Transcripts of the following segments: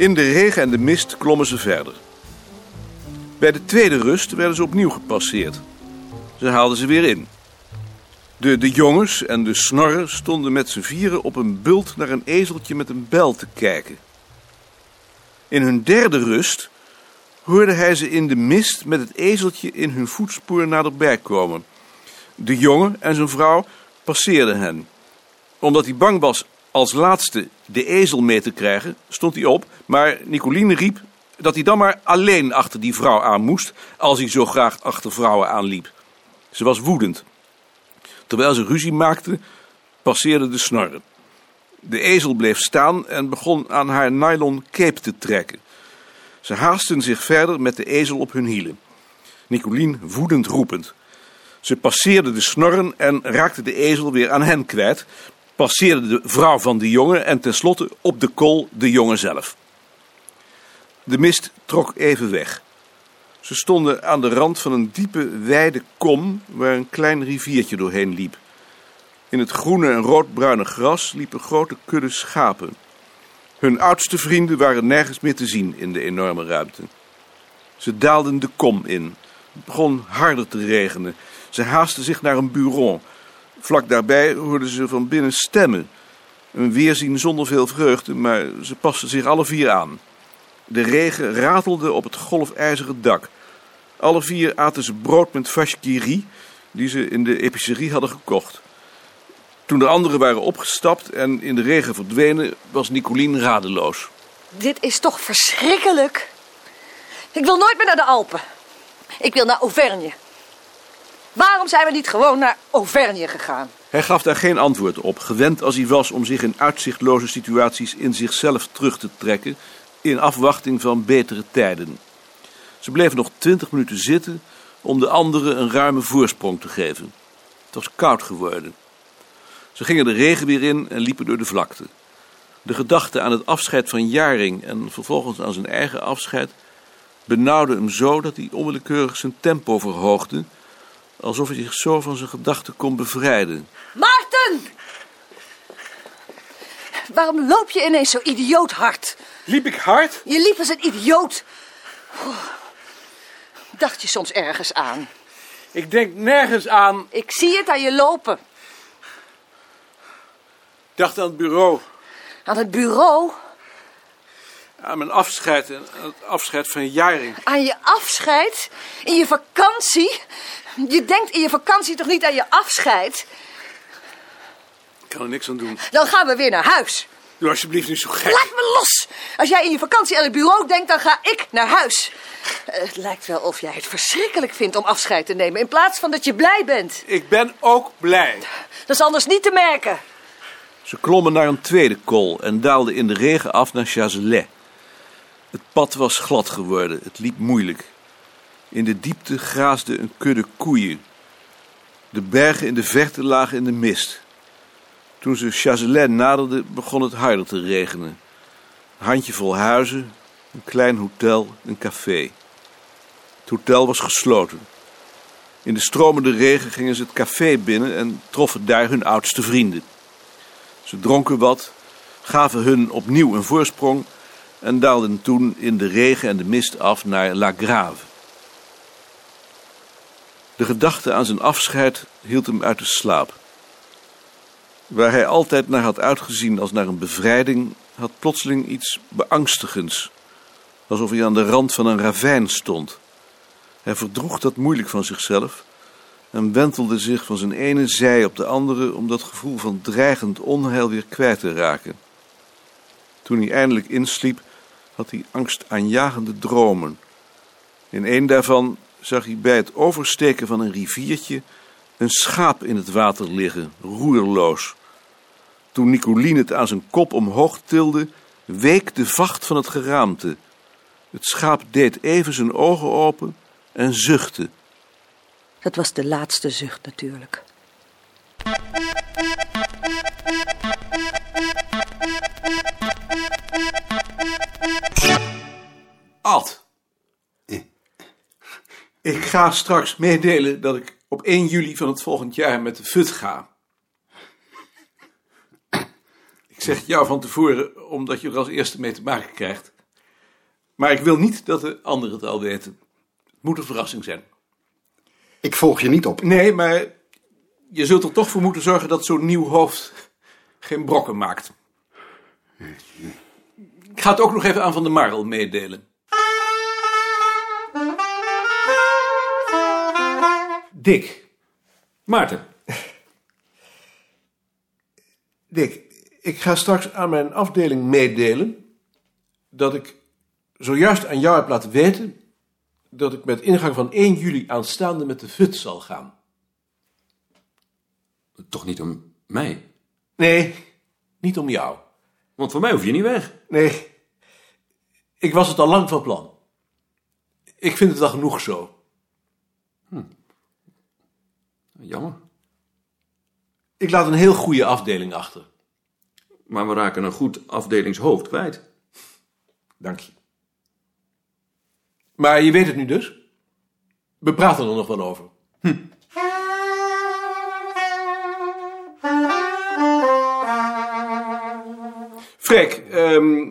In de regen en de mist klommen ze verder. Bij de tweede rust werden ze opnieuw gepasseerd. Ze haalden ze weer in. De, de jongens en de snorren stonden met z'n vieren op een bult naar een ezeltje met een bel te kijken. In hun derde rust hoorde hij ze in de mist met het ezeltje in hun voetspoor naderbij komen. De jongen en zijn vrouw passeerden hen. Omdat hij bang was als laatste de ezel mee te krijgen, stond hij op, maar Nicoline riep dat hij dan maar alleen achter die vrouw aan moest, als hij zo graag achter vrouwen aanliep. Ze was woedend. Terwijl ze ruzie maakten, passeerden de snorren. De ezel bleef staan en begon aan haar nylon cape te trekken. Ze haasten zich verder met de ezel op hun hielen. Nicolien woedend roepend. Ze passeerden de snorren en raakten de ezel weer aan hen kwijt. Passeerden de vrouw van de jongen en tenslotte op de kool de jongen zelf. De mist trok even weg. Ze stonden aan de rand van een diepe, wijde kom waar een klein riviertje doorheen liep. In het groene en roodbruine gras liepen grote kudden schapen. Hun oudste vrienden waren nergens meer te zien in de enorme ruimte. Ze daalden de kom in. Het begon harder te regenen. Ze haasten zich naar een bureau. Vlak daarbij hoorden ze van binnen stemmen. Een weerzien zonder veel vreugde, maar ze pasten zich alle vier aan. De regen ratelde op het golfijzeren dak. Alle vier aten ze brood met vache die ze in de epicerie hadden gekocht. Toen de anderen waren opgestapt en in de regen verdwenen, was Nicolien radeloos. Dit is toch verschrikkelijk? Ik wil nooit meer naar de Alpen. Ik wil naar Auvergne. Waarom zijn we niet gewoon naar Auvergne gegaan? Hij gaf daar geen antwoord op, gewend als hij was om zich in uitzichtloze situaties in zichzelf terug te trekken, in afwachting van betere tijden. Ze bleven nog twintig minuten zitten om de anderen een ruime voorsprong te geven. Het was koud geworden. Ze gingen de regen weer in en liepen door de vlakte. De gedachte aan het afscheid van Jaring en vervolgens aan zijn eigen afscheid benauwde hem zo dat hij onwillekeurig zijn tempo verhoogde, alsof hij zich zo van zijn gedachten kon bevrijden. Maarten! Waarom loop je ineens zo idioot hard? Liep ik hard? Je liep als een idioot. Dacht je soms ergens aan? Ik denk nergens aan. Ik zie het aan je lopen. Ik dacht aan het bureau, Aan het bureau? Aan mijn afscheid en aan het afscheid van Jaring. Aan je afscheid? In je vakantie? Je denkt in je vakantie toch niet aan je afscheid? Ik kan er niks aan doen. Dan gaan we weer naar huis. Doe alsjeblieft niet zo gek. Laat me los! Als jij in je vakantie aan het bureau denkt, dan ga ik naar huis. Eh, Het lijkt wel of jij het verschrikkelijk vindt om afscheid te nemen... in plaats van dat je blij bent. Ik ben ook blij. Dat is anders niet te merken. Ze klommen naar een tweede kool en daalden in de regen af naar Chazelet. Het pad was glad geworden, het liep moeilijk. In de diepte graasde een kudde koeien. De bergen in de verte lagen in de mist. Toen ze Chazelet naderden, begon het harder te regenen. Een handjevol huizen, een klein hotel, een café. Het hotel was gesloten. In de stromende regen gingen ze het café binnen en troffen daar hun oudste vrienden. Ze dronken wat, gaven hun opnieuw een voorsprong en daalden toen in de regen en de mist af naar La Grave. De gedachte aan zijn afscheid hield hem uit de slaap. Waar hij altijd naar had uitgezien als naar een bevrijding, had plotseling iets beangstigends, alsof hij aan de rand van een ravijn stond. Hij verdroeg dat moeilijk van zichzelf en wentelde zich van zijn ene zij op de andere om dat gevoel van dreigend onheil weer kwijt te raken. Toen hij eindelijk insliep, had hij angstaanjagende dromen. In een daarvan zag hij bij het oversteken van een riviertje een schaap in het water liggen, roerloos. Toen Nicolien het aan zijn kop omhoog tilde, week de vacht van het geraamte. Het schaap deed even zijn ogen open en zuchtte. Dat was de laatste zucht natuurlijk. Ad. Ik ga straks meedelen dat ik op 1 juli van het volgend jaar met de FUT ga. Ik zeg het jou van tevoren, omdat je er als eerste mee te maken krijgt. Maar ik wil niet dat de anderen het al weten. Het moet een verrassing zijn. Ik volg je niet op. Nee, maar je zult er toch voor moeten zorgen dat zo'n nieuw hoofd geen brokken maakt. Ik ga het ook nog even aan Van der Marel meedelen. Dick. Maarten. Dick, ik ga straks aan mijn afdeling meedelen dat ik zojuist aan jou heb laten weten dat ik met ingang van 1 juli aanstaande met de FUT zal gaan. Toch niet om mij? Nee, niet om jou. Want voor mij hoef je niet weg. Nee, ik was het al lang van plan. Ik vind het wel genoeg zo. Jammer. Ik laat een heel goede afdeling achter. Maar we raken een goed afdelingshoofd kwijt. Dank je. Maar je weet het nu dus? We praten er nog wel over. Freek, ehm,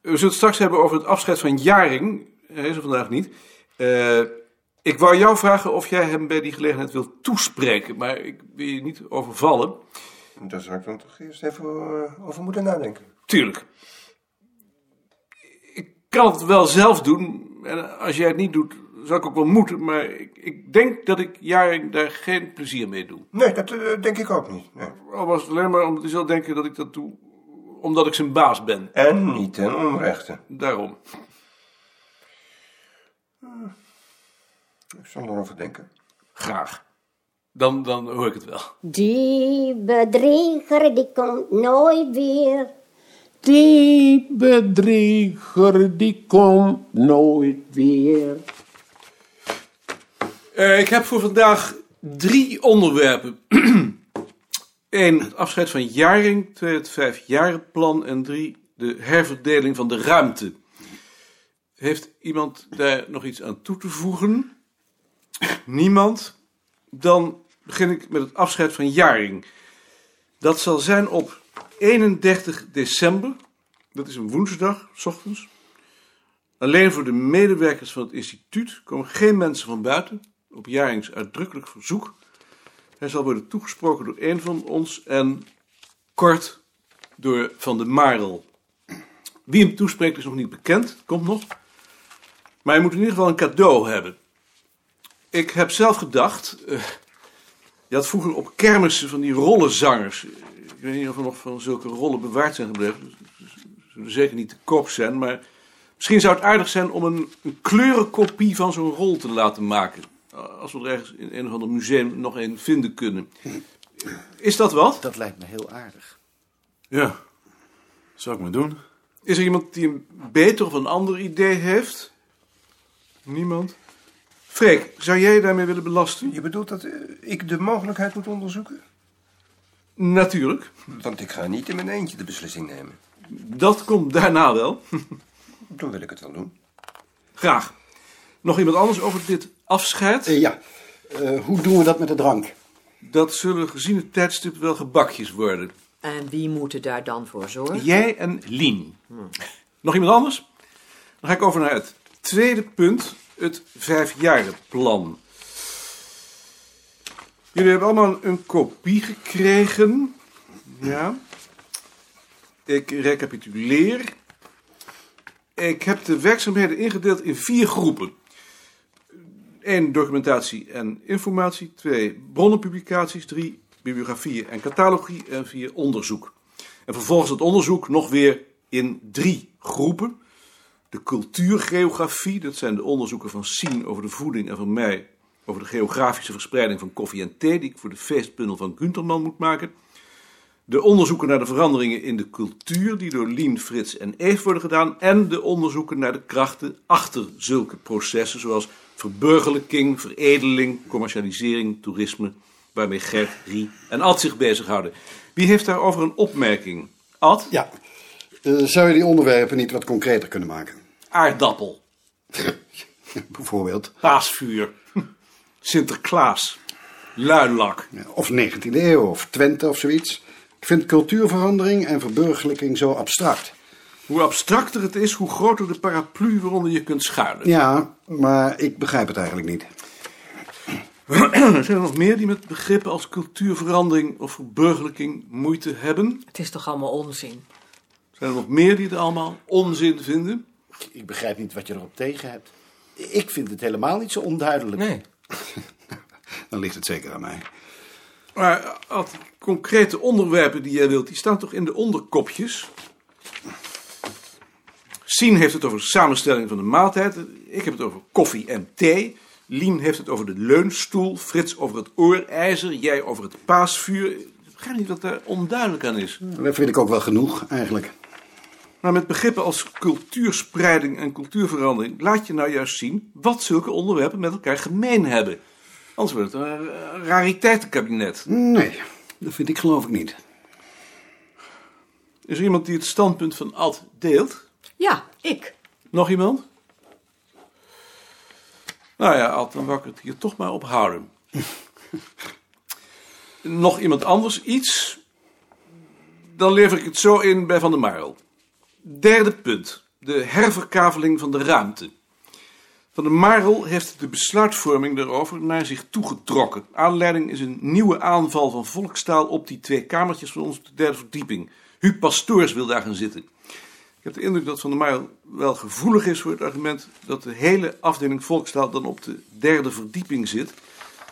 we zullen het straks hebben over het afscheid van Jaring. Hij is er vandaag niet. Eh, ik wou jou vragen of jij hem bij die gelegenheid wilt toespreken, maar ik wil je niet overvallen. Daar zou ik dan toch eerst even eh, over moeten nadenken. Tuurlijk. Ik kan het wel zelf doen. En als jij het niet doet, zou ik ook wel moeten. Maar ik, ik denk dat ik Jaring daar geen plezier mee doe. Nee, dat eh, denk ik ook niet. Nee. Al was het alleen maar omdat hij zal denken dat ik dat doe. Omdat ik zijn baas ben. En niet ten onrechte. Daarom. Ik zal erover denken. Graag. Dan, dan hoor ik het wel. Die bedrieger die komt nooit weer. Die bedrieger die komt nooit weer. Eh, ik heb voor vandaag drie onderwerpen. Eén, het afscheid van Jaring. Twee, het vijfjarenplan. En drie, de herverdeling van de ruimte. Heeft iemand daar nog iets aan toe te voegen? Niemand? Dan begin ik met het afscheid van Jaring. Dat zal zijn op 31 december. Dat is een woensdag, s ochtends. Alleen voor de medewerkers van het instituut komen geen mensen van buiten. Op Jarings uitdrukkelijk verzoek. Hij zal worden toegesproken door een van ons en kort door Van de Marel. Wie hem toespreekt is nog niet bekend, komt nog. Maar hij moet in ieder geval een cadeau hebben. Ik heb zelf gedacht. eh, je had vroeger op kermissen van die rollenzangers. Ik weet niet of er nog van zulke rollen bewaard zijn gebleven. Ze zullen zeker niet te koop zijn, maar misschien zou het aardig zijn om een, een kleurenkopie van zo'n rol te laten maken. Als we er ergens in een of ander museum nog een vinden kunnen. Is dat wat? Dat lijkt me heel aardig. Ja, zou ik maar doen. Is er iemand die een beter of een ander idee heeft? Niemand? Freek, zou jij je daarmee willen belasten? Je bedoelt dat eh, ik de mogelijkheid moet onderzoeken? Natuurlijk. Want ik ga niet in mijn eentje de beslissing nemen. Dat komt daarna wel. Dan wil ik het wel doen. Graag. Nog iemand anders over dit afscheid? Eh, ja, Eh, hoe doen we dat met de drank? Dat zullen gezien het tijdstip wel gebakjes worden. En wie moet er daar dan voor zorgen? Jij en Lien. Nog iemand anders? Dan ga ik over naar het tweede punt, het vijfjarenplan. Jullie hebben allemaal een kopie gekregen. Ja. Ik recapituleer. Ik heb de werkzaamheden ingedeeld in vier groepen. 1. Documentatie en informatie. 2. Bronnenpublicaties. 3. Bibliografie en catalogie. En 4. Onderzoek. En vervolgens het onderzoek nog weer in drie groepen. De cultuurgeografie, dat zijn de onderzoeken van Sien over de voeding en van mij over de geografische verspreiding van koffie en thee, die ik voor de feestbundel van Gunterman moet maken. De onderzoeken naar de veranderingen in de cultuur, die door Lien, Frits en Eve worden gedaan. En de onderzoeken naar de krachten achter zulke processen, zoals verburgerlijking, veredeling, commercialisering, toerisme, waarmee Gert, Rie en Ad zich bezighouden. Wie heeft daarover een opmerking? Ad? Ja, Eh, zou je die onderwerpen niet wat concreter kunnen maken? Aardappel, Bijvoorbeeld. paasvuur, Sinterklaas, luilak. Of 19e eeuw, of Twente of zoiets. Ik vind cultuurverandering en verburgerlijking zo abstract. Hoe abstracter het is, hoe groter de paraplu waaronder je kunt schuilen. Ja, maar ik begrijp het eigenlijk niet. Zijn er nog meer die met begrippen als cultuurverandering of verburgerlijking moeite hebben? Het is toch allemaal onzin? Zijn er nog meer die het allemaal onzin vinden? Ik begrijp niet wat je erop tegen hebt. Ik vind het helemaal niet zo onduidelijk. Nee. Dan ligt het zeker aan mij. Maar al die concrete onderwerpen die jij wilt, die staan toch in de onderkopjes? Sien heeft het over de samenstelling van de maaltijd. Ik heb het over koffie en thee. Lien heeft het over de leunstoel. Frits over het oorijzer. Jij over het paasvuur. Ik begrijp niet wat daar onduidelijk aan is. Dat vind ik ook wel genoeg, eigenlijk. Maar met begrippen als cultuurspreiding en cultuurverandering laat je nou juist zien wat zulke onderwerpen met elkaar gemeen hebben. Anders wordt het een rariteitenkabinet. Nee, dat vind ik geloof ik niet. Is er iemand die het standpunt van Ad deelt? Ja, ik. Nog iemand? Nou ja, Ad, dan wou ik het hier toch maar op houden. Nog iemand anders iets? Dan lever ik het zo in bij Van der Marel. Derde punt. De herverkaveling van de ruimte. Van der Marel heeft de besluitvorming daarover naar zich toegetrokken. Aanleiding is een nieuwe aanval van volkstaal op die twee kamertjes van ons op de derde verdieping. Huub Pastoors wil daar gaan zitten. Ik heb de indruk dat Van der Marel wel gevoelig is voor het argument dat de hele afdeling volkstaal dan op de derde verdieping zit. Ik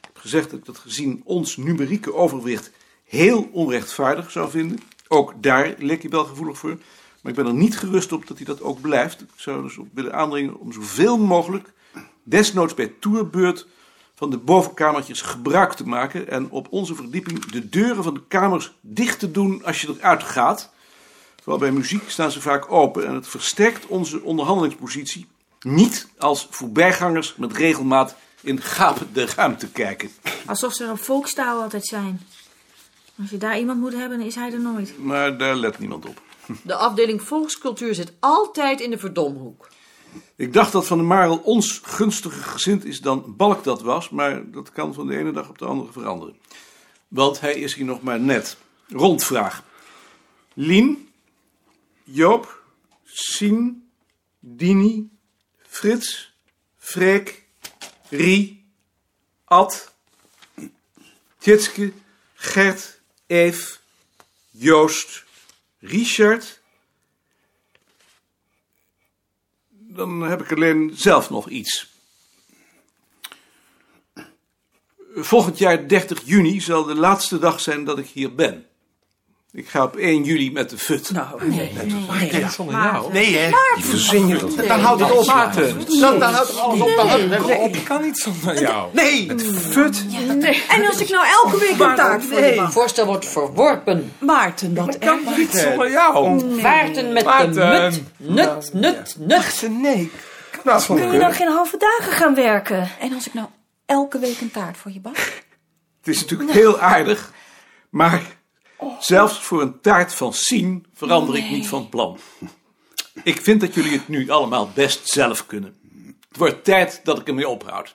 heb gezegd dat ik dat gezien ons numerieke overwicht heel onrechtvaardig zou vinden. Ook daar leek hij wel gevoelig voor. Maar ik ben er niet gerust op dat hij dat ook blijft. Ik zou dus op willen aandringen om zoveel mogelijk, desnoods bij toerbeurt, van de bovenkamertjes gebruik te maken. En op onze verdieping de deuren van de kamers dicht te doen als je eruit gaat. Vooral bij muziek staan ze vaak open en het versterkt onze onderhandelingspositie. Niet als voorbijgangers met regelmaat in gapende ruimte kijken. Alsof ze er op volkstaal altijd zijn. Als je daar iemand moet hebben, dan is hij er nooit. Maar daar let niemand op. De afdeling volkscultuur zit altijd in de verdomhoek. Ik dacht dat Van der Marel ons gunstiger gezind is dan Balk dat was, maar dat kan van de ene dag op de andere veranderen. Want hij is hier nog maar net. Rondvraag. Lien, Joop, Sien, Dini, Frits, Freek, Rie, Ad, Tjitske, Gert, Eef, Joost, Richard. Dan heb ik alleen zelf nog iets. Volgend jaar 30 juni zal de laatste dag zijn dat ik hier ben. Ik ga op 1 juli met de fut. Nou, nee. Nee, zonder jou. Nee, hè? Die verzin je dat. Dan houdt het op. Maarten. Dan, dan houdt het alles op. Dan houdt het even op. Ik kan niet zonder jou. Nee! Fut. En als ik nou elke week een taart voor je? Voorstel wordt verworpen. Maarten, dat kan niet zonder jou. Vaarten met de Maarten. mut. Nut, nut, nut. Nee. Kan dat Wil je dan geen halve dagen gaan werken? En als ik nou elke week een taart voor je bak? Het is natuurlijk heel aardig, maar zelfs voor een taart van Sien verander ik niet van plan. Ik vind dat jullie het nu allemaal best zelf kunnen. Het wordt tijd dat ik ermee ophoud.